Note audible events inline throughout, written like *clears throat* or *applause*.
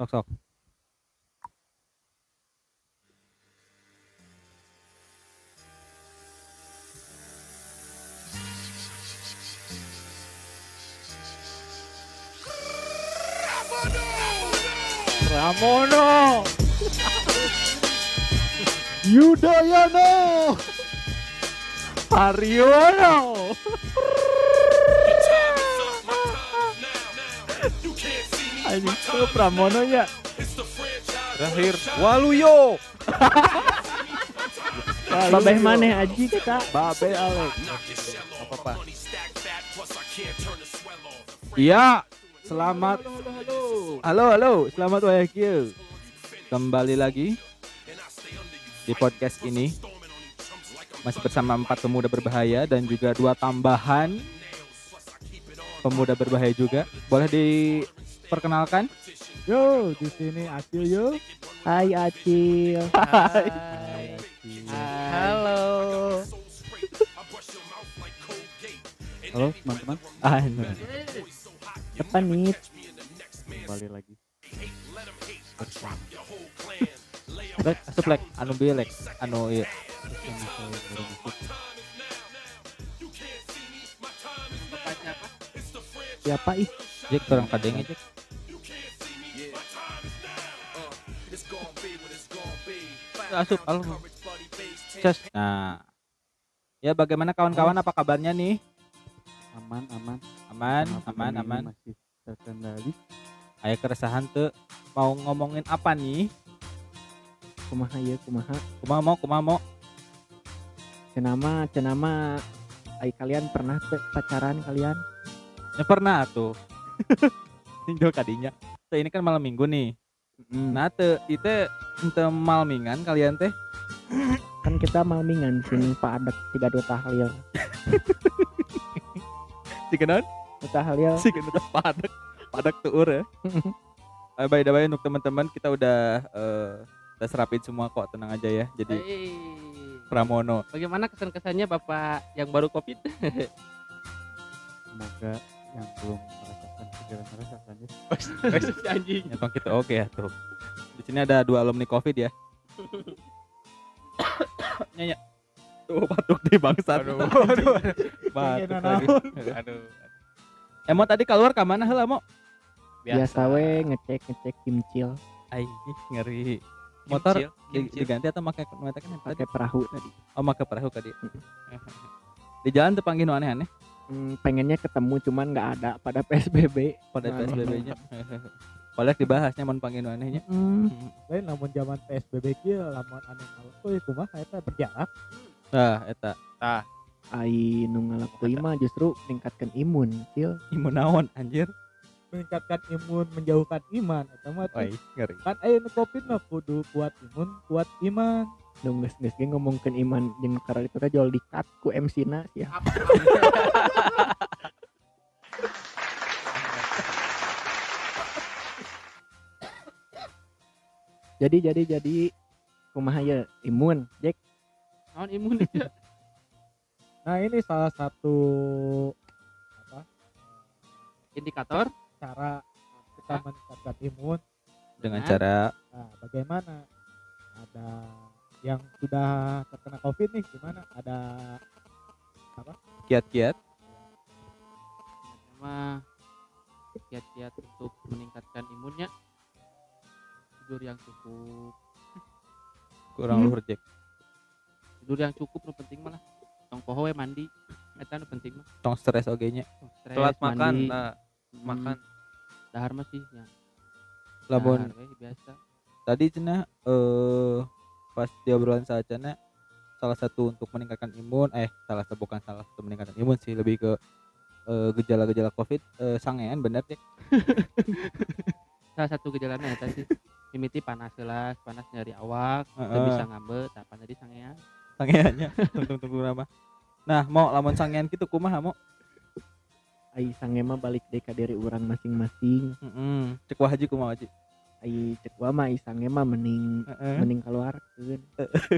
sok sok Ramono! Yudhoyono! Haryono Anjing. Tuh Pramono ya Terakhir Waluyo. *laughs* Babeh maneh aji kita Babe Alex Apa-apa. Iya Selamat. Halo halo. Selamat wahyu Kembali lagi Di podcast ini. Masih bersama empat pemuda berbahaya Dan juga dua tambahan Pemuda berbahaya juga. Boleh diperkenalkan Yo di sini Acil yo Hai Acil. Hai Halo. Halo teman-teman Ah. Apa nih? Kembali lagi Lek, asup lek, anu bieu lek, anu iya. Siapa ih? Jek kurang kadenge Jek. Asup, halo. Ces. Nah. Ya bagaimana kawan-kawan apa kabarnya nih? Aman aman Aman, aman, aman. Masih terkendali Aya keresahan tuh mau ngomongin apa nih? Kumaha ya kumaha? Kumaha mau, kumaha mau? Cenama cenama ai kalian pernah pacaran kalian? Ya pernah tuh. *laughs* Tinggal kadinya. Tuh ini kan malam minggu nih. Mm, Nah, tuh itu ente malmingan kalian teh. *laughs* kan kita malmingan sini Pak Adak tiga dua tahlil. *laughs* Si kenon? Tahlil. Si kenon padak. Padak tuh ya. *laughs* Eh, by the way untuk teman-teman kita udah eh, udah serapin semua kok tenang aja ya. Jadi Hei, Pramono. bagaimana kesan-kesannya Bapak yang baru Covid? Semoga yang belum ya Si *laughs* anjing. Kita oke ya tuh. Di sini ada dua alumni Covid ya. *coughs* Nyanyi. Tuh batuk di bangsat. Aduh, aduh, Batuk lagi. aduh. Emo tadi keluar ke mana heula mo? Biasa we ngecek ngecek kimcil Ai ngeri. Motor Kimcil, kimcil. diganti atau pakai pakai kan tadi? pakai perahu tadi. Oh, pakai perahu tadi. *laughs* Di jalan tuh panggil aneh-aneh Hmm, pengennya ketemu cuman nggak ada pada *laughs* PSBB. pada Nah. PSBB-nya. Padahal *laughs* dibahasnya mau panggil anehnya. Hmm, lain namun zaman PSBB kieu lamun anu tuh kumaha eta berjarak Nah, eta ai nu ngalakuin mah justru meningkatkan imun, Cil. imun naon anjir. meningkatkan imun menjauhkan iman eta mah ngeri. kan aya nu covid mah kudu kuat imun kuat iman Nu geus geus ge ngomongkeun iman jeung itu teh jual dikat ku MC-na ya. jadi jadi jadi kumaha ya imun Jack. Naon imun itu? *laughs* nah ini salah satu apa? Indikator? Cara kita meningkatkan imun. Dengan Nah. cara nah bagaimana? Ada yang sudah terkena covid nih gimana? Ada kiat-kiat? Sama kiat-kiat untuk meningkatkan imunnya. Tidur yang cukup. Kurang luhur Jack. tidur yang cukup nu penting malah tong poho we mandi. Eta nu penting mah. Tong stres oge nya. Telat makan, mandi. nah, Hmm, makan. dahar mah sih ya. We biasa. tadi cenah eh pas di obrolan saat cenah salah satu untuk meningkatkan imun eh salah satu bukan salah satu meningkatkan imun sih lebih ke eh, gejala-gejala covid eh, sangean bener Jack. *laughs* salah satu gejalanya eta sih mimiti panas gelas panas nyari awak teu Heeh. bisa ngambet apa tadi sangean sangeannya *laughs* tunggu tunggu nama nah mau lamun sangean gitu kumaha mau ai sange mah balik deui ka diri urang masing-masing Heeh. cek wahaji kumaha waji ai cek gua mah ai sange mah mending Heeh. mending keluarkeun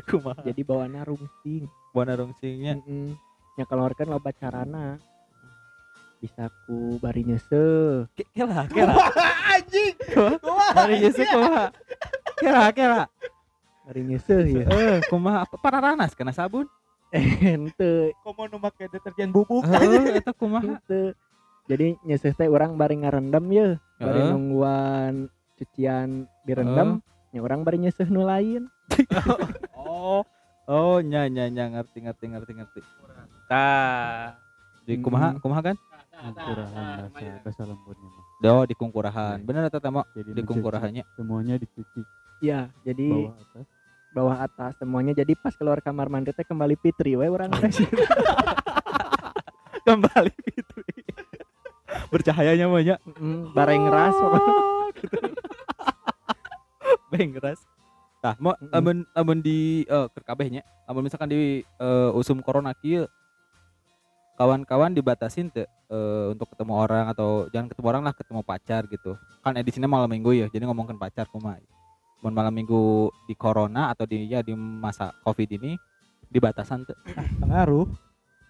kumaha jadi bawana rungsing buana rungsingnya Heeh. nya keluarkan loba carana bisa ku bari nyese Ke- kela kela anjing. Bari nyeseh kumaha? Kira kira. Hari nyeseh ya. Eh, kumaha pararanas kena sabun? *laughs* Ente, Komo nu make deterjen bubuk. Heeh, *laughs* eta kumaha? ente. Jadi nyeseh teh orang bari ngarendam ya. Bari nungguan cucian direndam, nya orang bari nyeseh nu lain. *laughs* Oh. Oh, nya nya nya ngerti ngerti ngerti ngerti. Tah. Di Hmm. kumaha kumaha kan? Kurahan bahasa lembutnya mah. Do di kungkurahan. Bener eta teh Mo? Jadi Di kungkurahannya. semuanya dicuci Iya, jadi bawah atas. bawah atas semuanya jadi pas keluar kamar mandi teh kembali fitri we orang teh. *laughs* Kembali Fitri. Bercahayanya mah nya. Mm, bareng ras Bengras. Tah, mau Mm-mm. lamun lamun di eh keur kabehnya, lamun misalkan di eh, usum corona kieu kawan-kawan dibatasin teu eh, untuk ketemu orang atau jangan ketemu orang lah ketemu pacar gitu. Kan edisinya malam minggu ya, jadi ngomongin pacar kumaha. Mun malam minggu di corona atau di ya di masa Covid ini dibatasan teu Pengaruh.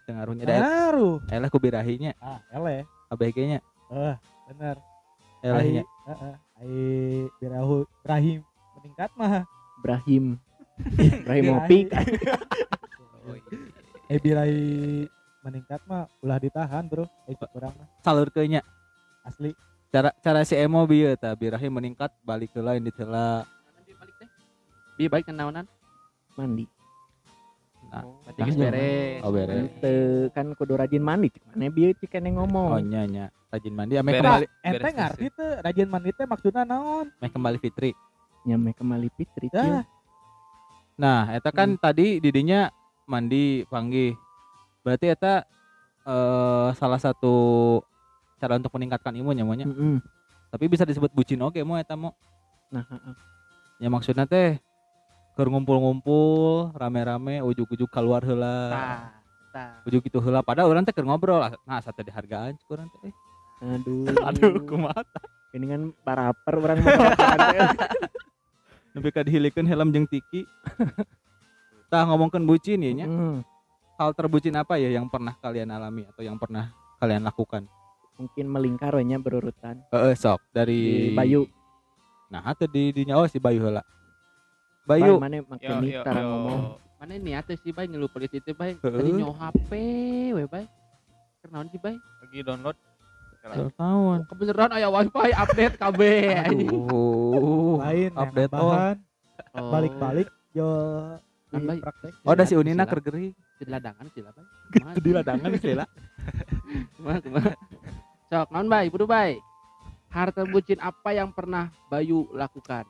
pengaruhnya Pengaruh. elah ku birahinya Ah, ele. ABG-nya Eh, bener. elahnya heeh. Ai birahu Ibrahim meningkat mah. Ibrahim. *laughs* Ibrahim. Opik. *laughs* Eh birai meningkat mah ulah ditahan, Bro. Eh kurang mah salurkeunnya asli. cara cara si emo bieu tah birahi meningkat balik ke lain ditela Bi baik kenaonan. Mandi. Nah, Berarti geus beres. Oh, beres. Ente kan kudu rajin mandi. Mana bieu cik kene Oh ngomong. nya nya rajin mandi ame Beres. kembali Ente ngerti teh rajin mandi teh maksudna naon? ame kembali Fitri. Nyame kembali fitri. Cil. Nah, eta kan tadi didinya mandi panggih. Berarti eta eh salah satu cara untuk meningkatkan imun ya monya. Mm-mm. Tapi bisa disebut bucin oke mo eta mo. Nah, heeh. Ya maksudnya teh keur ngumpul-ngumpul rame-rame ujuk-ujuk keluar heula. Tah, tah. Ujuk gitu heula padahal orang teh keur ngobrol. Nah, satu dihargaan cuk urang teh. Eh, aduh. *laughs* Aduh, kumaha Ini kan baraper orang mau baraperan teh. *laughs* nepi ka dihilikeun helm jeung tiki. *laughs* Tah ngomongkeun bucin ya nya. Mm, Hal terbucin apa ya yang pernah kalian alami atau yang pernah kalian lakukan? Mungkin melingkar we nya berurutan. Heeh, sok dari Di Bayu. Nah, atau di di nyawa si Bayu heula. Bayu Bayu, mana makin yo cara yo. ngomong. Mana ini atuh sih bay ngeluh polisi teh bay. Tadi nyawa HP we bay. Kenaon sih bay? Lagi download. tahun. Kebeneran aya wifi update KB. Aduh. lain update oh. nambahan, Oh. balik-balik yo Kan, Bay. praktek. Oh, ada si. Unina keur geuring. Di ladangan sih lah bay. Di ladangan sih lah. *laughs* Kumaha kumaha. Sok naon bay, buru bay. Harta bucin apa yang pernah Bayu lakukan?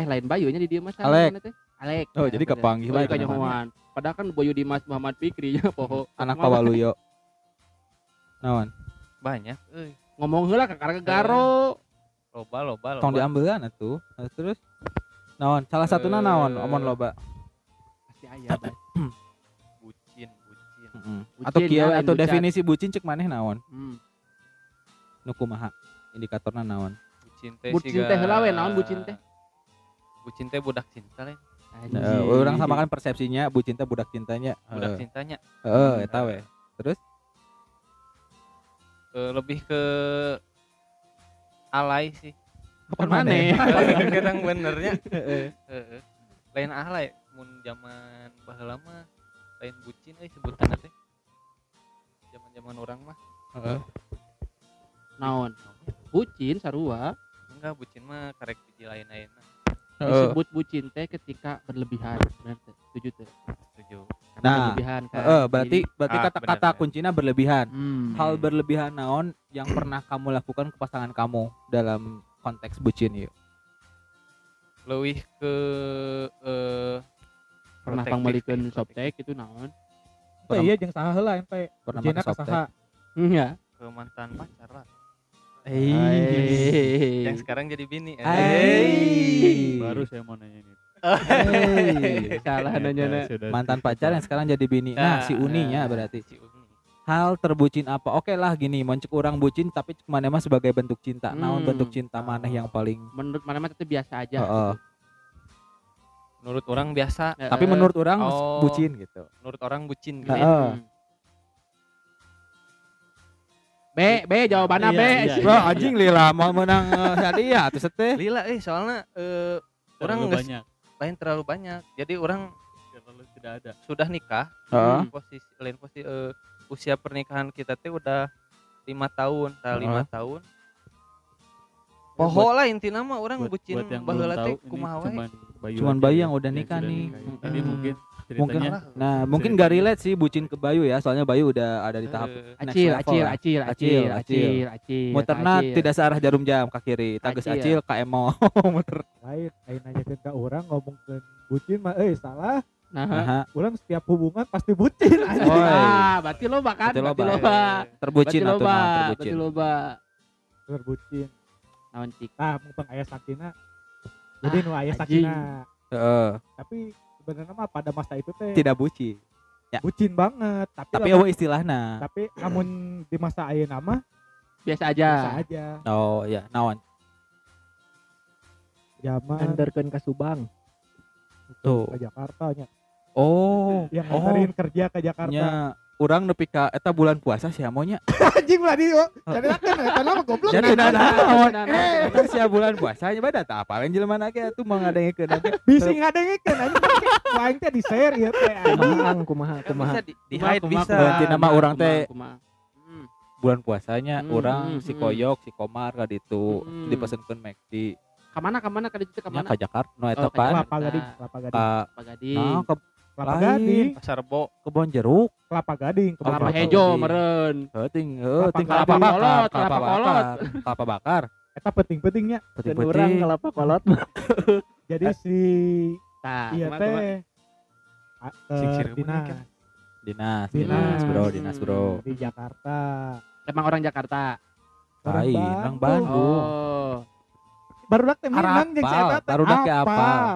Eh lain Bayunya di dia mas Alek. Alek. Oh, Ya, jadi bener. kepanggih Oh, bae kanyohoan. Padahal kan Bayu Dimas Muhammad Fikri nya poho. Anak Kumaha, Bay? Pawaluyo. Naon? Banyak euy. Ngomong heula ka karena garo. Loba loba loba. Tong diambelan atuh. Nah, Terus naon? Salah satuna naon? Eh. Omon loba. Pasti aya bay. *clears throat* bucin bucin. Atau kieu ya, lain atau bucat. definisi bucin cek maneh naon? Hmm. Nu kumaha? Indikatorna naon? Bucin teh Bucin teh heula we, naon bucin teh? Bucin teh budak cinta lain. Nah, orang sama kan persepsinya bucin teh budak cintanya. Budak Heeh. cintanya Heeh, eta we. Eh, lebih ke alay sih. Bukan maneh. *laughs* Kadang benernya. Heeh. Lain alay mun zaman baheula mah lain bucin euy sebutanna teh. Zaman-zaman orang mah Heeh. Naon? Bucin sarua enggak bucin mah karek biji lain-lain. Disebut bucin teh ketika berlebihan. Benar? Setuju teh? setuju. Nah, berlebihan kan. Heeh, berarti berarti Ah, kata-kata benar. kuncinya berlebihan. Hmm. Hal berlebihan naon yang pernah kamu lakukan ke pasangan kamu dalam konteks bucin yuk? Leuwih ke eh pernah protektif. softtek itu naon? Teh iya jeung saha heula ente. Pernah saha? Iya. ke mantan pacar lah. Hey. Yang sekarang jadi bini. eh. Hey. baru saya mau nanya ini Hey. *laughs* salah nanya Mantan pacar yang sekarang jadi bini. Nah, si Uninya berarti. Si Uni. Hal terbucin apa? Oke lah gini, moncek orang bucin tapi mana mah sebagai bentuk cinta. Naon Hmm. bentuk cinta maneh yang paling Menurut mana mah itu biasa aja. Heeh. Menurut orang biasa. Tapi menurut orang Oh. bucin gitu. menurut orang bucin gitu. gitu. Heeh. B B jawabannya Iya, B iya, sih. iya. Anjing lila mau menang eh, hadiah atuh seteh. lila eh soalnya eh orang banyak lain terlalu banyak jadi orang terlalu tidak ada sudah nikah Heeh. posisi lain posisi eh, usia pernikahan kita teh udah lima tahun tah lima tahun poho lah intinya mah orang buat, bucin buat yang belum tahu kumaha wae cuman Bayu Cuman Bayu ya, yang udah nikah nih. ini Mm. Mungkin Mungkin ceritanya Nah, mungkin gak relate sih bucin ke Bayu ya, soalnya Bayu udah ada di tahap Eh, next Acil, level acil, acil, Acil, acil, acil. acil, acil. Muterna acil. tidak searah jarum jam ke kiri, tages Acil. acil ka emo. *laughs* Muter. lain aing nanyakeun ka urang ngomong ke bucin mah euy salah Nah, Nah, urang setiap hubungan pasti bucin anjing. Oi. ah, berarti loba kan? Berarti Berarti loba. loba. terbucin Berarti atau loba, naon berarti terbucin. loba. berbucin Naon cik? nah mumpung aya sakina jadi nu aya anjing. sakina Heeh, tapi sebenarnya mah pada masa itu teh tidak bucin. bucin banget tapi Tapi lamun- eueuh istilahna. tapi namun di masa ayeuna mah Biasa aja. biasa aja Oh, iya, naon? zaman Anderkeun ka Subang. Tuh. ke Jakarta nya Oh, yang oh, kerja ke Jakarta nya urang nepi ka eta bulan puasa sia monya. *laughs* anjing lah dia jadi kan eta nama goblok Jadi Nah, naon? nah, nah, Eta sia bulan puasa nya bada tah apa lain jelema na ge atuh mah ngadengkeun age. bisi ngadengikeun anjing lain teh di share ya teh anjing. Kumaha kumaha di, hide bisa. Ganti nama orang teh. Hmm. Bulan puasanya Hmm, urang hmm, si hmm. Koyok, si Komar ka ditu Hmm. dipesenkeun McD. Kamana kamana ka ditu kamana? ka Jakarta, no eta ka kan kelapa gading kelapa gading ka Pak Gading. Nah, ke kelapa lain. gading pasar bo kebon jeruk. kelapa gading Kelapa Kelapa hejo meren. Heuting, heuh, Kelapa bakar, Kolot, kelapa kelapa kolot. kelapa bakar. eta penting-pentingnya urang kelapa kolot *laughs* jadi si Tah, iya teh Cirebon dinas kan? Dinas, Dinas. bro, dinas, bro. di Jakarta Emang orang Jakarta. Orang Lain, Bandung. orang Bandung. Oh. baru dak teh minang jeung teh barudak ge apal.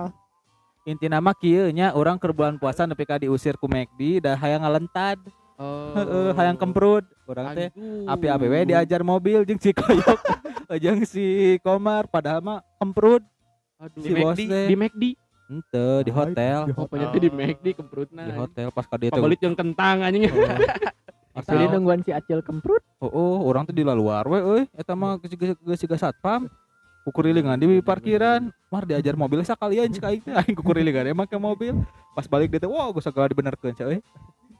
Inti nama kieu nya urang keur bulan puasa nepi ka diusir ku McD da hayang ngalentad. Oh. Heeh, hayang kemprut. Urang teh Aduh. api-api we diajar mobil jeung si Koyok *laughs* jeung si Komar padahal mah kemprut Aduh. si Di bos McD. teh. Di McD. Henteu di hotel. di Oh, di McD kemprutna. Di hotel pas ka dieu. Pabelit yang kentang anjing. *laughs* Jadi nungguan si Acil kemprut. Oh, urang teh di luar we euy eta mah geus geus geus satpam. Kukurilingan di parkiran, mar diajar mobil sakalian cek aing teh aing kukurilingan emang ke mobil. Pas balik dia teh wow geus segala dibenerkeun cek euy.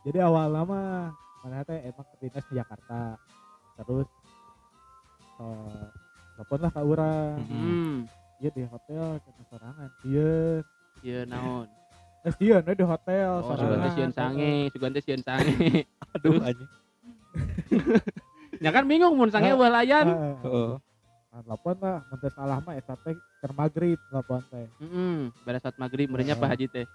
jadi awal lama mana teh emang ke dinas di Jakarta terus eh telepon lah ke urang Hmm. iya di hotel kena sorangan iya Iya naon. eh iya nah di hotel Oh, sugante sieun sange, sugante sieun sange. *laughs* Aduh anjing. *laughs* Ya kan bingung mun sange eueuh layan. Heeh. Telepon lah, menteri salah mah eta teh keur magrib telepon teh. Heeh. Pada saat maghrib merenya Pak Haji teh.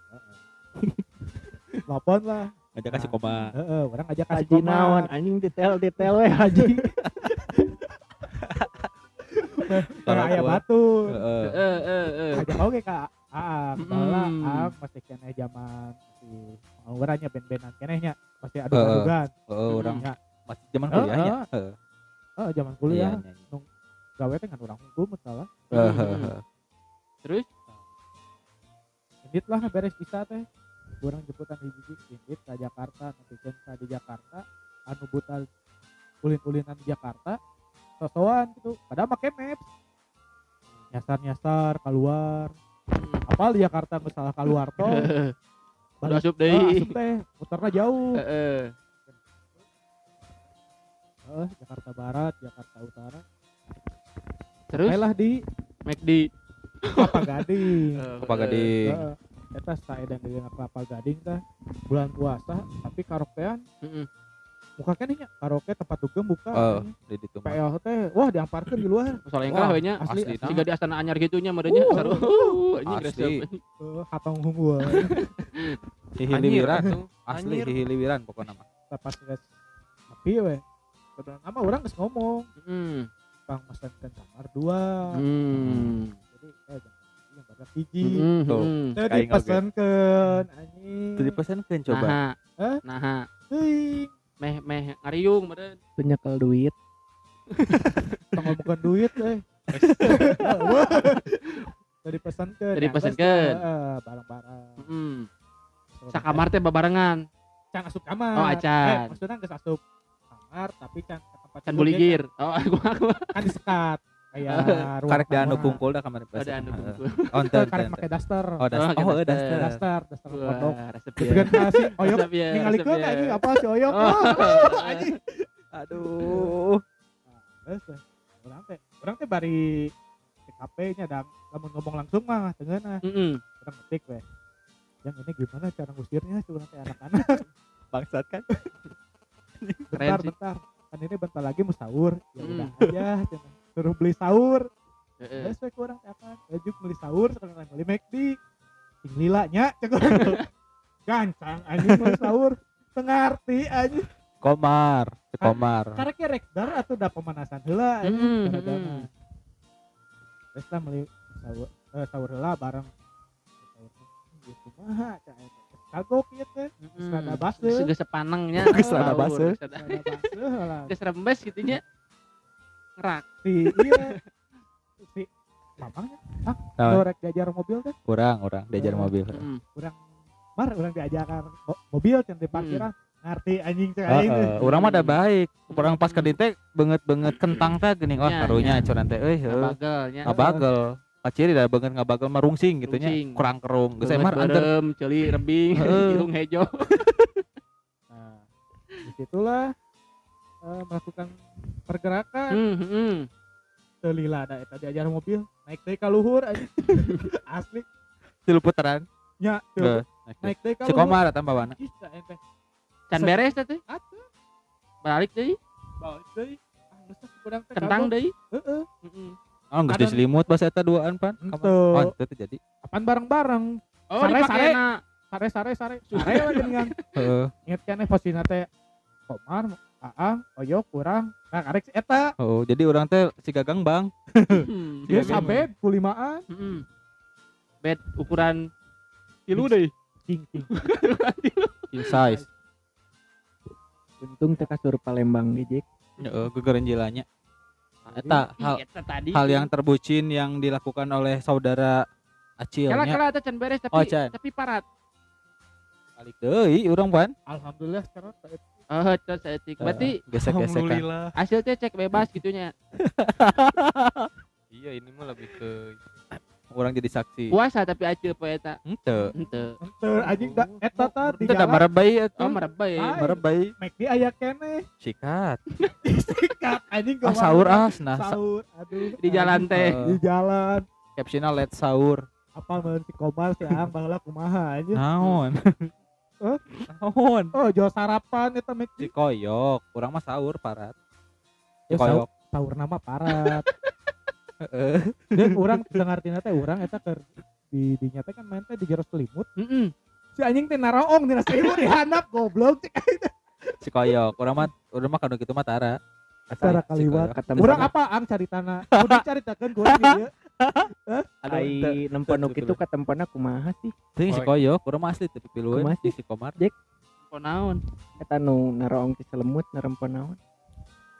Telepon lah. *laughs* Ngajak kasih koma. Heeh, orang ngajak kasih Haji naon anjing detail-detail we haji. *laughs* Kayak aya batu. Heeh. Heeh, heeh, heeh. Ngajak oge ka Aang, bala Mm. Aang masih kene zaman masih pengawurannya band-bandan kenehnya masih ada adugan. Heeh, orang masih zaman kuliahnya. oh, zaman Iya, kuliah iya, iya. Gawe teh ngan urang hukum salah. Heeh, *laughs* heeh. Terus Indit lah beres bisa teh. Kurang jemputan hiji indit ke Jakarta, nanti ka di Jakarta, anu buta ulin-ulinan di Jakarta, sosokan gitu. Padahal make maps. Nyasar-nyasar keluar. Apal di Jakarta salah keluar *laughs* tol. udah asup Ah, deui. asup teh, muterna jauh. Eh, Jakarta Barat, Jakarta Utara. Terus Lah di McD. Kelapa Gading. *laughs* Apa gading? Heeh. Eta saya dan dengan Kelapa Gading teh bulan puasa tapi karaokean Heeh. muka kan nya karaoke tempat dugem buka Oh, di ditu mah. PL teh wah diamparkeun di luar *clears throat* Soalnya kalah we nya. asli. Siga di Astana Anyar gitunya merenya Uh, saru. Anjing asli. hatong hunggul *laughs* Hihi Anjir, liwiran. atuh. *laughs* Asli Anjir. hihi liwiran pokoknya mah. pas geus nepi we nama orang geus ngomong Heeh. Mesenkeun kamar dua Hmm. jadi eh jangan yang pada hiji Heeh. Tuh. Teu Kayak dipesenkeun anjing Itu dipesankeun coba. Nah, Hah? nah, Teuing. meh meh ngariung meureun. Tuh nyekel duit. *laughs* Tong ngomongkeun duit eh *laughs* Teu dipesenkeun Teu dipesenkeun. Heeh, barang-barang Heeh. Sakamar teh babarengan. can asup kamar Oh, acan. eh, maksudnya geus asup kamar tapi can ke Kan buligir. Oh, kumaha kumaha. kan disekat kayak *laughs* karek di anu kungkul dah *laughs* kamar Ada anu Heeh. bungkul. Oh, ente, karek pakai daster Oh, das Oh, oh, daster. daster. daster daster resep Gitu ya. kasih oyok ya, ningalikeun resep ya. anjing apa si oyok Oh. *laughs* Anjing Aduh. Terus teh, orang teh, orang teh bari TKP nya dan lamun ngomong langsung mah tengeuna Heeh. orang ngetik weh. Yang ini gimana cara ngusirnya teh anak-anak. Bangsat kan. bentar sih. bentar. Kan ini bentar lagi mau sahur. Ya Hmm. udah aja cenah. Suruh beli sahur. Heeh. Terus we kurang teh akan. Ejuk beli sahur sekarang lagi beli McD. Sing lila nya *laughs* cek urang tuh. Gancang anjing beli sahur. Tengarti anjing. Komar, Komar. Karena kayak rekdar atau udah pemanasan anjing. Hmm, Gara-gara. hmm. Terus lah beli sahur, eh, sahur heula bareng. Sahur gitu mah. Kagok ieu teh. Heeh. rada base. Geus geus sepanengnya. *laughs* Geus rada base. *laughs* geus rembes gitu nya. Ngerak. Si iya si mamangnya ah rek diajar mobil teh Kurang, orang diajar Oh. mobil. Heeh. kurang mar urang diajar mo- mobil can di parkiran ngerti anjing cek Heeh, aing teh. urang mah ada baik. Orang pas ke teh banget-banget kentang teh geuning wah Ya, karunya ya. curan teh euy heuh. Ngabagelnya. Kaciri dah banget ngabagel mah rungsing gitu nya. Kurang kerung. Geus emar anter. berem, ceuli rebing, Heeh. *laughs* irung hejo. *laughs* nah di situlah eh, melakukan pergerakan Hmm, heeh. teu lila ada eta diajar mobil naik deui ka luhur anjing *laughs* asli Tilu putaran. nya Heeh. naik deui ka Si luhur Komar eta bawana. Ih, cak ente Can beres teh teh. atuh Balik deui, balik deui ah geus teh teh kentang kagok. deui. heeh Heeh. Oh, Ada- diselimut pas eta duaan pan. Ente. Oh, itu jadi. apaan bareng-bareng Oh, Sare, dipakena. sare sare sare sare lagi dengan *laughs* Heeh. inget kan posisinya teh Komar Aang Oyok kurang nah karek si eta Oh, jadi orang teh si Gagang Bang. Dia *laughs* Iya, sampai kulimaan Heeh. Bed ukuran tilu deui. cing cing *laughs* In size. Untung teh kasur Palembang gejek. Heeh, gegeran jilanya. Eta hal Eta tadi. hal yang terbucin yang dilakukan oleh saudara Kala Acilnya. kala eta can beres tapi Oh, can. tapi parat. Balik deui urang pan. alhamdulillah sekarang teh Oh, terus etik. Berarti gesek-gesekan. hasil teh cek bebas gitunya. *laughs* Iya ini mah lebih ke Orang jadi saksi. Puasa tapi acil poe eta. Henteu. Henteu. ente anjing da eta tadi Henteu da marebay Oh, eta. merebay. Ah. Marebay. make di aya kene Sikat. *laughs* sikat anjing Ah sahur ah nah sa- sahur aduh Di jalan teh. di jalan captionnya let sahur. apa men si Komar si Aang baheula kumaha anjing Naon? *laughs* Naon? oh jual sarapan eta make Si koyok, urang mah sahur parat. Si Ya, sahur. koyok. sahur nama parat. *laughs* dan orang dengar tina teh orang eta keur di dinya teh kan main teh di jero selimut Heeh. si anjing teh naraong dina selimut dihandap goblok cek Si koyok, urang mah urang mah kanu kitu mah tara. Tara kaliwat. Urang apa ang cari tanah udah urang di dieu Aduh, ai teu- nemponuk teu- itu katempona kumaha sih? teu si koyok, urang mah asli tapi pilueun Kumaha di sih? si Komar. Ponaon. Eta nu naroong ti selemut narempon naon?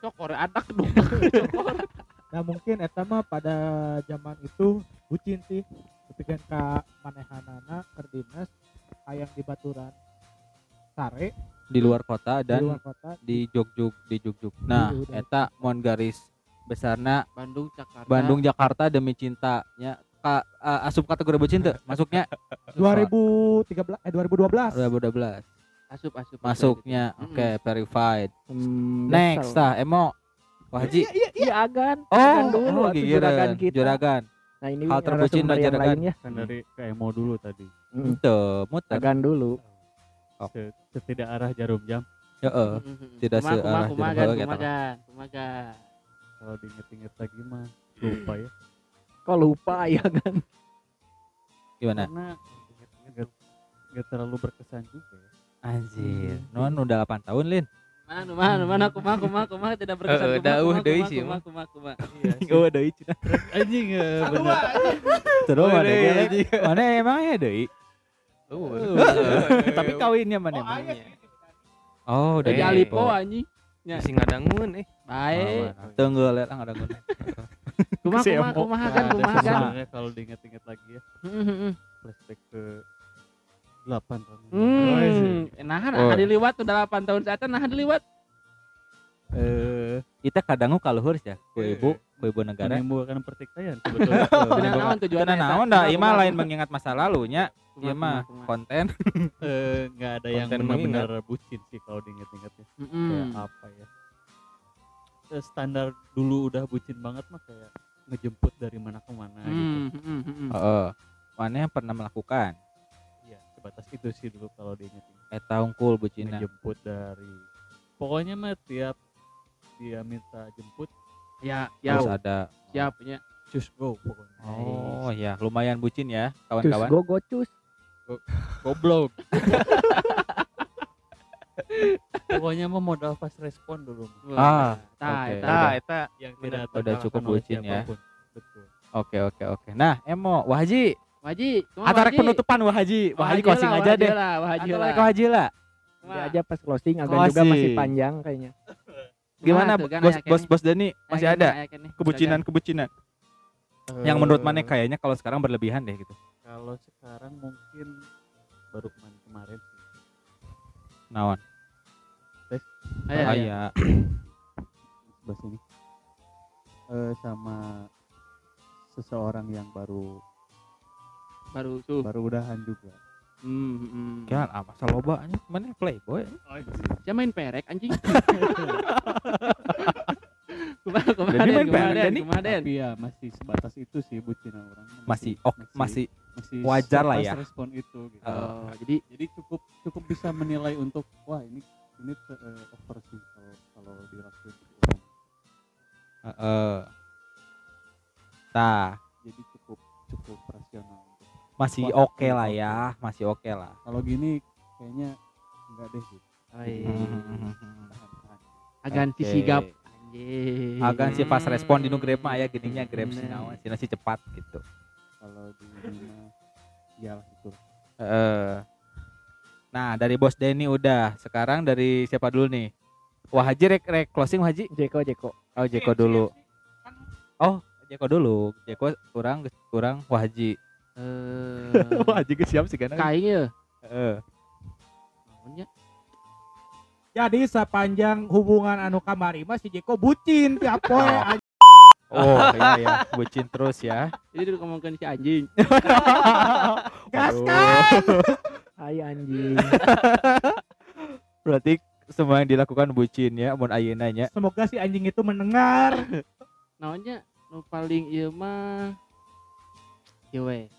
Cok ore adak dong. *laughs* nah mungkin eta mah pada zaman itu bucin sih. Ketika ka manehanana keur dinas hayang di baturan sare. Di luar kota di dan luar kota. di Jogjuk di Jogjuk. Nah, Di- di- eta mon garis besarna Bandung Jakarta. Bandung Jakarta demi cintanya. Ka, a- asup kategori bucin teu masuknya? *laughs* 2013 eh 2012 2012 asup asup. masuknya. Oke verified. Hmm, next lah emo Wah Haji iya iya iya Iya agan. oh Agan dulu oh, juragan kita. juragan Nah ini Hal terbucin dan juragan. lainnya. kan dari ke emo dulu tadi Hmm, Teu, muter Agan dulu. Se- setidak arah jarum jam heeh tidak Kumaha, searah kumaha, kumaha, jarum gan, bawah kumaha, gitu. gan, kumaha, gan. kalau diinget-inget lagi mah lupa ya Kok lupa ya kan? gimana karena nggak terlalu berkesan juga ya anjir non udah 8 tahun lin Mana, mana, mana, kumaha, kumaha, kumaha, tidak berkesan. Kumaha, dauh kumaha, deui kumaha, sih, kumaha, kumaha, kumaha. *laughs* iya oh deui cina anjing eh, bener terus Oh, mana deui, gelek anjing. mana emang ya deui Oh, tapi kawinnya mana emang oh udah Jadi Eh, alipo oh. anjing. Ya. Sing ngadangun eh. Baik. Guna. Kumaha, Si kumaha, Emo. kumaha, Nah, kan, kumaha, kan. kalau diinget-inget lagi ya Heeh, heeh. flashback ke 8 tahun. Hmm, nah, Oh. diliwat udah 8 tahun saat nah diliwat. Eh, kita kadang kaluhur ya ku Iya. ibu ku ibu negara. Menimbulkan pertikaian *laughs* sebetulnya Cenah naon tujuannya naon dah mah kumaha, lain mengingat masa lalunya mah kumaha. konten. *laughs* Eh, nggak ada yang benar-benar bucin sih kalau ya. Kayak apa ya. Eh, standar dulu udah bucin banget mah kayak ngejemput dari mana ke mana gitu. Heeh. Mana yang pernah melakukan? Iya, sebatas itu sih dulu kalau diinget-inget eta unggul bucina ngejemput dari pokoknya mah tiap dia minta jemput Ya, ya, terus ada siap ya. just go pokoknya. Oh ya. Lumayan bucin ya Cus kawan-kawan go go cus. goblok. *laughs* Pokoknya mah modal fast respon dulu. Ah, Tah, oke. eta. Nah, eta. Yang tidak udah cukup bucin ya. betul. Oke oke oke. Nah emo wahaji Waji, kumaha, antara Waji? penutupan wahaji. Wahaji Wahaji closing aja deh. lah, wahaji atau lah. ke wahaji lah. Nanti aja pas closing agan juga masih panjang kayaknya. gimana bos bos bos Dani masih ada? kebucinan kebucinan. yang menurut mana Eh, kayaknya kalau sekarang berlebihan deh gitu. Kalau sekarang mungkin baru kemarin kemarin nawan Aya, ah aya. iya. *coughs* sebelah sini Eh, sama seseorang yang baru Baru tuh. baru udahan juga Hmm, hmm. kan ah masa loba nya mana playboy main perek anjing. *laughs* kumaha kumaha Jadi Den, main kumaha perek, Den, Dani? kumaha Den? tapi ya masih sebatas itu sih bucin orang masih ok masih masih wajar lah ya. respon itu gitu. Oh, jadi jadi cukup cukup bisa menilai untuk wah ini ini eh, over sih kalau kalau ke orang Heeh. Tah, jadi cukup cukup rasional masih oke lah oke. ya, masih oke lah. kalau gini kayaknya enggak deh gitu oh, iya. Hmm. agan si Oke. sigap anjing. Agan si fast respon di Grab mah aya gininya Grab Hmm. si naon, si nasi cepat gitu. kalau di ya itu Heeh. Nah, dari Bos Denny udah. Sekarang dari siapa dulu nih? Wah Haji rek, rek closing Haji. Jeko Jeko. Oh, Jeko dulu. Oh, Jeko dulu. Jeko kurang kurang Wah Haji. Eh, *laughs* Wah geus siap sih kan. kain ya. Heeh. Jadi sepanjang hubungan anu kamari mah si Jeko bucin tiap poe anjing. Oh, *laughs* iya ya, bucin terus ya. Jadi dulu ngomongin si anjing. *laughs* Gaskan. Hai anjing. Berarti semua yang dilakukan bucin ya, mun ayeuna nya. Semoga si anjing itu mendengar. Naonnya nu paling ieu mah ieu we.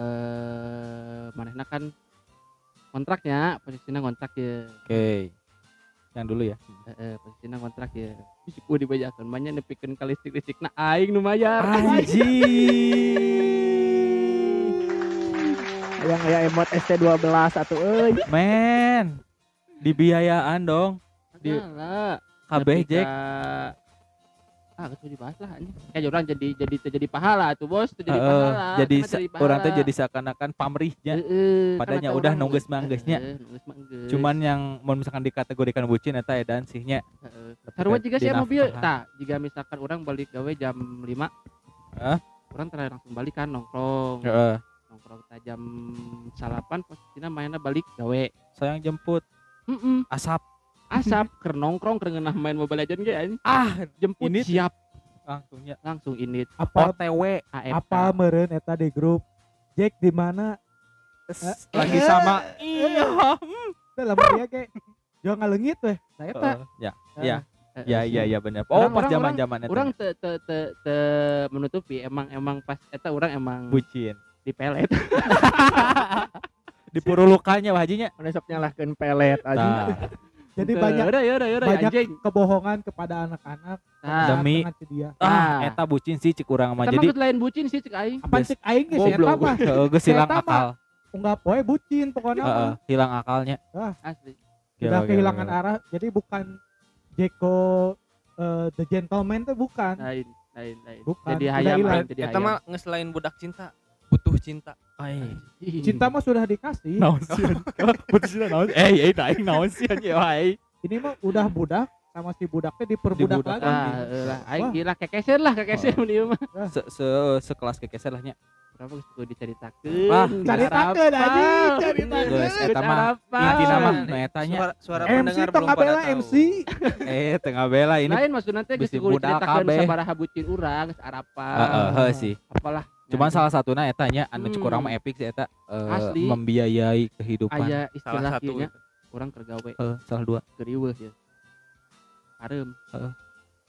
Eh, manehna kan kontraknya, posisinya kontrak ya. Oke. Yang dulu ya. Heeh, posisinya kontrak ya. Ku dibajakeun banyak nepikeun ka listrik-listrikna aing nu mayar. Yang aya emot ST12 atau euy. Men. Dibiayaan dong. di-. Kabeh Jack. Ah, geus dibahas lah anjing. Kayak orang jadi jadi jadi pahala tuh, Bos. Teu jadi Heeh, pahala. jadi pahala. orang teh jadi seakan-akan pamrihnya. Heeh, Padahal karena udah nunggus manggesnya. Mangges. Cuman yang mau misalkan dikategorikan bucin eta edan sihnya. Heeh. Tapi Sarua kan juga sih mobil. Tah, jika misalkan orang balik gawe jam 5. Hah? Orang terakhir langsung balik kan nongkrong. Heeh. Nongkrong kita jam salapan posisinya mainnya balik gawe. Sayang jemput Heeh. asap. Asap keur nongkrong main Mobile Legends ge anjing. Ah, Jemput. Ini siap. Langsungnya langsung init. Apa OTW AFK. apa meureun eta di grup? Jack di mana? Lagi sama. iya. Teh lamun dia kayak jangan ngalengit weh. Nah eta. Heeh, ya ya. Heeh, ya sih. ya ya benar. Oh Orang- pas orang- zaman zaman itu Orang te te te te menutupi. Emang emang pas eta orang emang bucin. di pelet. *laughs* di purulukannya wajinya Mana sok nyalahkeun pelet anjing. nah, jadi banyak Udah, ya udah, ya udah, banyak anjing. kebohongan kepada anak-anak Nah, Demi- dia ah Ah. eta bucin sih cik urang mah jadi lain bucin sih cek aing. apa cek aing geus si eta mah *laughs* heeh geus hilang Eta akal enggak poe bucin pokoknya heeh hilang akalnya Asli. sudah Gila, gila, kehilangan gila. arah jadi bukan Jeko eh, the gentleman tuh bukan Lain, lain, lain. Bukan, Jadi udah hayam, jadi Eta hayam. mah ngeselain budak cinta, butuh cinta. Ai. cinta mah sudah dikasih. Naon sih putus naon eh eh daing naon sih anjing wae ini mah udah budak sama si budaknya diperbudak Dibudak. lagi. Ah, lah, aing Wah. gila kekeser lah kekeser mun ieu mah. se, se sekelas kekeser lah nya. Berapa geus kudu diceritakeun? Ah, Caritakeun anjing, caritakeun. Geus eta mah inti nama nu eta nya. Suara, suara MC pendengar belum pada tahu. MC. *laughs* eh tengah bela ini. Lain maksudnya teh geus kudu diceritakeun sabaraha bucin urang geus arapan Heeh, heuh sih. Apalah cuman Nah, salah satunya eta nya anu Hmm. cukurang mah epic sih eta eh, Asli. membiayai kehidupan. Aya Salah istilah satu. kieu nya itu. urang keur gawe Eh, salah dua. Geriweuh ya harem. Heeh.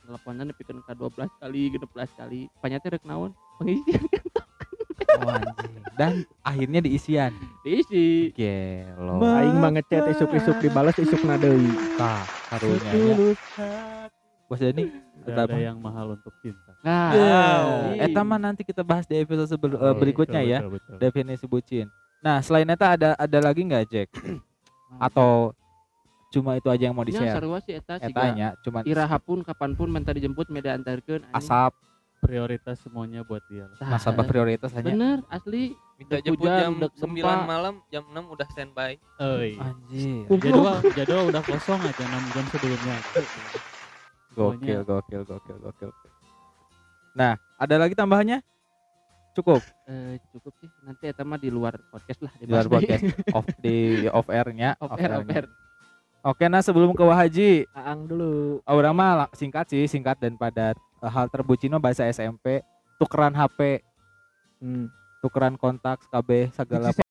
teleponan nepikeun ka 12 kali 16 kali. Panyate rek naon? Pengisian. Oh, anjing. dan akhirnya diisian. Diisi. Gelo aing mah ngechat isuk-isuk dibalas isukna deui tah karunya hati. bos Dani Eta ada yang mahal untuk cinta. nah Wow. iya. Eta mah nanti kita bahas di episode sebel- eh, Oh, berikutnya betul, ya betul, betul. definisi bucin. Nah selain eta ada ada lagi nggak Jack? Atau cuma itu aja yang mau di nya share? sarua sih eta Etanya cuma iraha pun kapan pun minta dijemput media antarkeun asap Prioritas semuanya buat dia. lah. Tah, nasabah prioritas hanya. bener asli Minta jemput jam dek 9 sempa. malam, jam 6 udah standby. Oi. Anjir. Jadwal jadwal udah kosong aja 6 jam sebelumnya. Gokil, gokil, gokil, gokil. Nah, ada lagi tambahannya? Cukup eh, cukup sih nanti eta mah di luar podcast lah di luar podcast off di off airnya. *laughs* off air off air Oke, nah sebelum ke Wahaji, aang dulu orang mah singkat sih, singkat dan padat. Eh, Hal terbucin mah bahasa SMP, tukeran HP, hmm. tukeran kontak, KB, segala *laughs*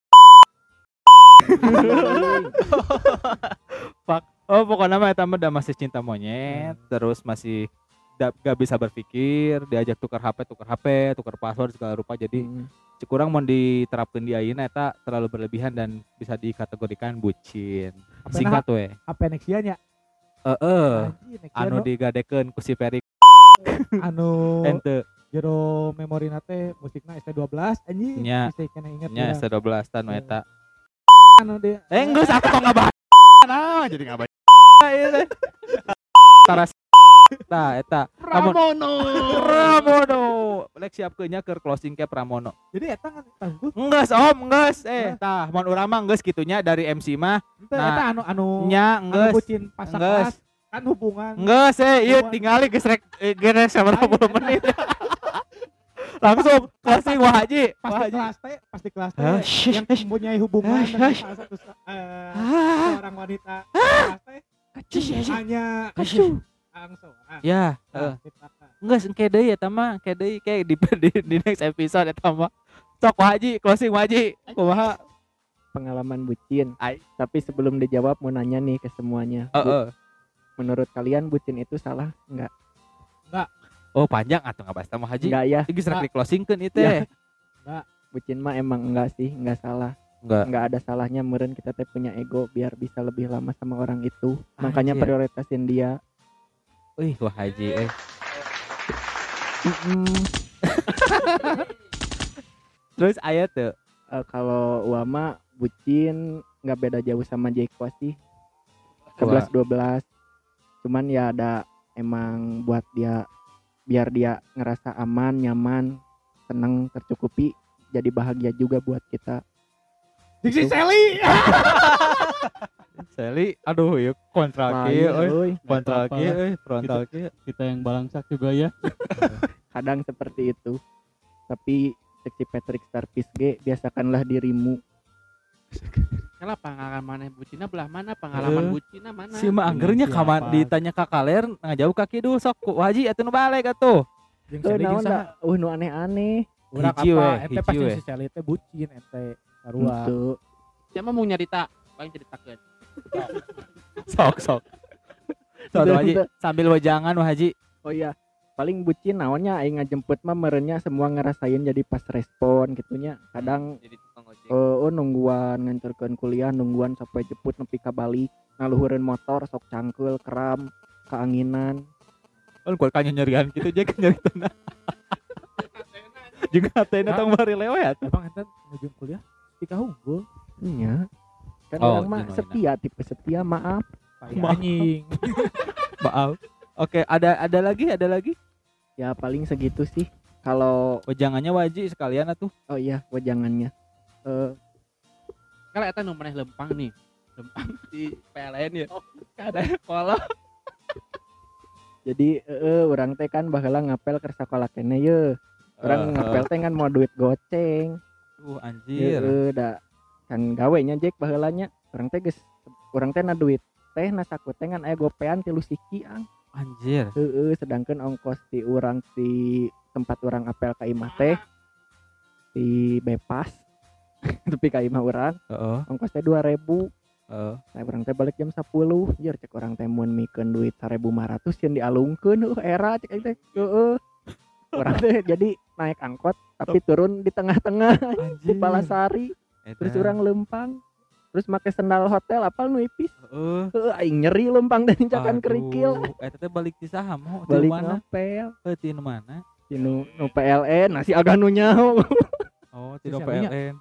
Fuck. Oh pokoknya mah eta udah masih cinta monyet, terus masih da- gak bisa berpikir, diajak tukar HP, tukar HP, tukar password segala rupa. Jadi Hmm. kurang mau diterapkan di ayeuna eta terlalu berlebihan dan bisa dikategorikan bucin. Apa Singkat we. HP Nexia nya. Heeh. Anjing, Nexia Anu digadekeun ku si Ferry *laughs* anu *laughs* ente jero memori nate musikna ST12 anjing. Nya. Bisa kena inget nya urang. S12 tanu eta. anu dia. Eh enggak aku kok ngabahas. *laughs* Nah, jadi ngabahas. Ieu teh. Tara Nah, eta Pramono Pramono. Lek siapkeunnya ke closing ke Pramono. Jadi eta kan tangguh. Enggeus Om, enggeus. Eh, tah mun urang mah enggeus kitunya dari MC mah Nah, eta anu anu nya anu enggeus. bucin pasak kan hubungan. Enggeus eh ieu Hubungan. tingali geus rek geus sabarapa puluh menit. *laughs* Langsung closing Wah Haji. Wah Pas di Haji. kelas teh, pas di kelas teh Hah, yang mempunyai hubungan Hush, dengan salah satu eh, Ah, seorang wanita kelas teh hanya langsung. Ah, Ya, nah, eh. ceritakan. Enggak engke deui eta mah, engke deui kayak di, *laughs* di, di next episode eta mah. Sok Wah Haji, closing Wah Haji. Kumaha? pengalaman bucin Ai. tapi sebelum dijawab mau nanya nih ke semuanya Bu, Heeh. menurut kalian bucin itu salah enggak Oh, panjang atuh ngabahas Wah Haji. enggak ya Iki serak di closingkeun ieu Ya. teh. bucin mah emang enggak sih enggak salah Enggak. enggak ada salahnya meren kita teh punya ego biar bisa lebih lama sama orang itu makanya Anjir. prioritasin dia Wih, Wah Haji eh. *laughs* Terus aya tuh. Eh, kalau Wama bucin nggak beda jauh sama Jeko sih 11 12 cuman ya ada emang buat dia biar dia ngerasa aman nyaman seneng tercukupi jadi bahagia juga buat kita Diksi Itu. Sally. *laughs* Sally, aduh ya kontrak Nah, ieu iya, euy. euy. Kontrak apa-apa ieu lah. euy, frontal kieu. Kita yang balangsak juga ya. *laughs* kadang seperti itu tapi seksi Patrick Starfish G biasakanlah dirimu Kalau pengalaman bucina belah mana pengalaman Eh, bucina mana Si mah anggernya kaman ditanya ka kaler ngajauh kaki dulu sok ku Wah Haji atuh nu balik atuh. Jeung eh jeung saha? da uh nu aneh-aneh Urang apa? Ente pasti si Sally teh bucin ente sarua. Itu. siapa mau nyarita paling ceritakeun *laughs* Sok sok. Sok Haji sambil wejangan Wah Haji. oh iya paling bucin naonnya aing ngajemput mah merenya semua ngerasain jadi pas respon gitunya kadang Jadi tukang ojek. oh, oh nungguan nganterkeun kuliah nungguan sampai jemput nepi ka balik ngaluhureun motor sok cangkel keram keanginan Kan kuat kanya nyerian gitu aja *laughs* kan nyeri tenang. Jeung hatena tong bari lewat. Emang ente nuju kuliah tika unggul. iya. Kan Oh, orang mah setia tipe setia maaf. Anjing. *laughs* Maaf. Oke, ada ada lagi, ada lagi. ya paling segitu sih. Kalau Wejangannya wajib sekalian atuh. oh iya wejangannya. Eh kalau eta nu maneh lempang nih. Lempang *laughs* di PLN ya. Ada pola *laughs* jadi eh orang teh kan baheula ngapel ke sekolah kene ye. Orang Eh, ngapel teh kan mau duit goceng uh anjir. Heeh, da kan gawe nya Jack baheulanya. Orang teh geus orang teh na duit teh na saku teh kan aya gopean tilu siki ang. Anjir. Heeh sedangkan ongkos di orang di tempat orang apel ka imah teh di bepas *laughs* tapi ka imah orang heeh. ongkos teh 2000 heeh. Nah, orang teh balik jam 10 Jir cek orang teh mun mikeun duit 1500 yang dialungkeun. Uh era cek teh. Heeh orang teh jadi naik angkot tapi turun di tengah-tengah di Palasari terus Eta. orang lempang terus make sendal hotel apal nu ipis heeh Heuh, aing nyeri lempang dan injakan kerikil. Eta teh balik di saham oh, balik mana? ngapel eh di mana? Di nu, nu PLN nasi agak nu nyaho *laughs* oh di. PLN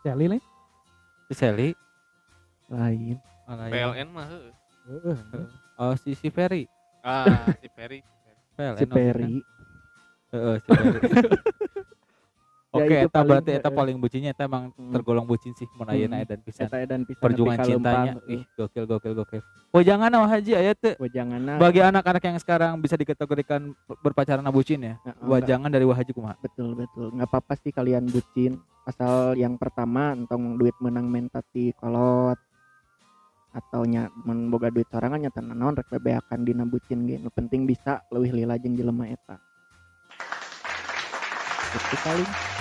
Sally lain si Sally lain. Oh. PLN mah heuh. Heeh. oh si si Ferry. Ah si Ferry PLN si Heeh, Ferry *laughs* Ya, Oke, itu eta berarti eta heeh. paling bucinnya eta emang Hmm. tergolong bucin sih mun ayeuna Hmm. dan pisan. eta dan pisan Perjuangan cintanya, ih gokil gokil gokil. Oh jangan mah haji aya teh. Bagi anak-anak yang sekarang bisa dikategorikan berpacaran bucin ya. Heeh, Wajangan dari wahaji kumaha? betul betul nggak apa-apa sih kalian bucin asal yang pertama entong duit menang mentati kolot atau nya mun boga duit sorangan nya tenan naon rek bebeakan dina bucin ge. Nu penting bisa leuwih lila jeung jelema eta. Itu paling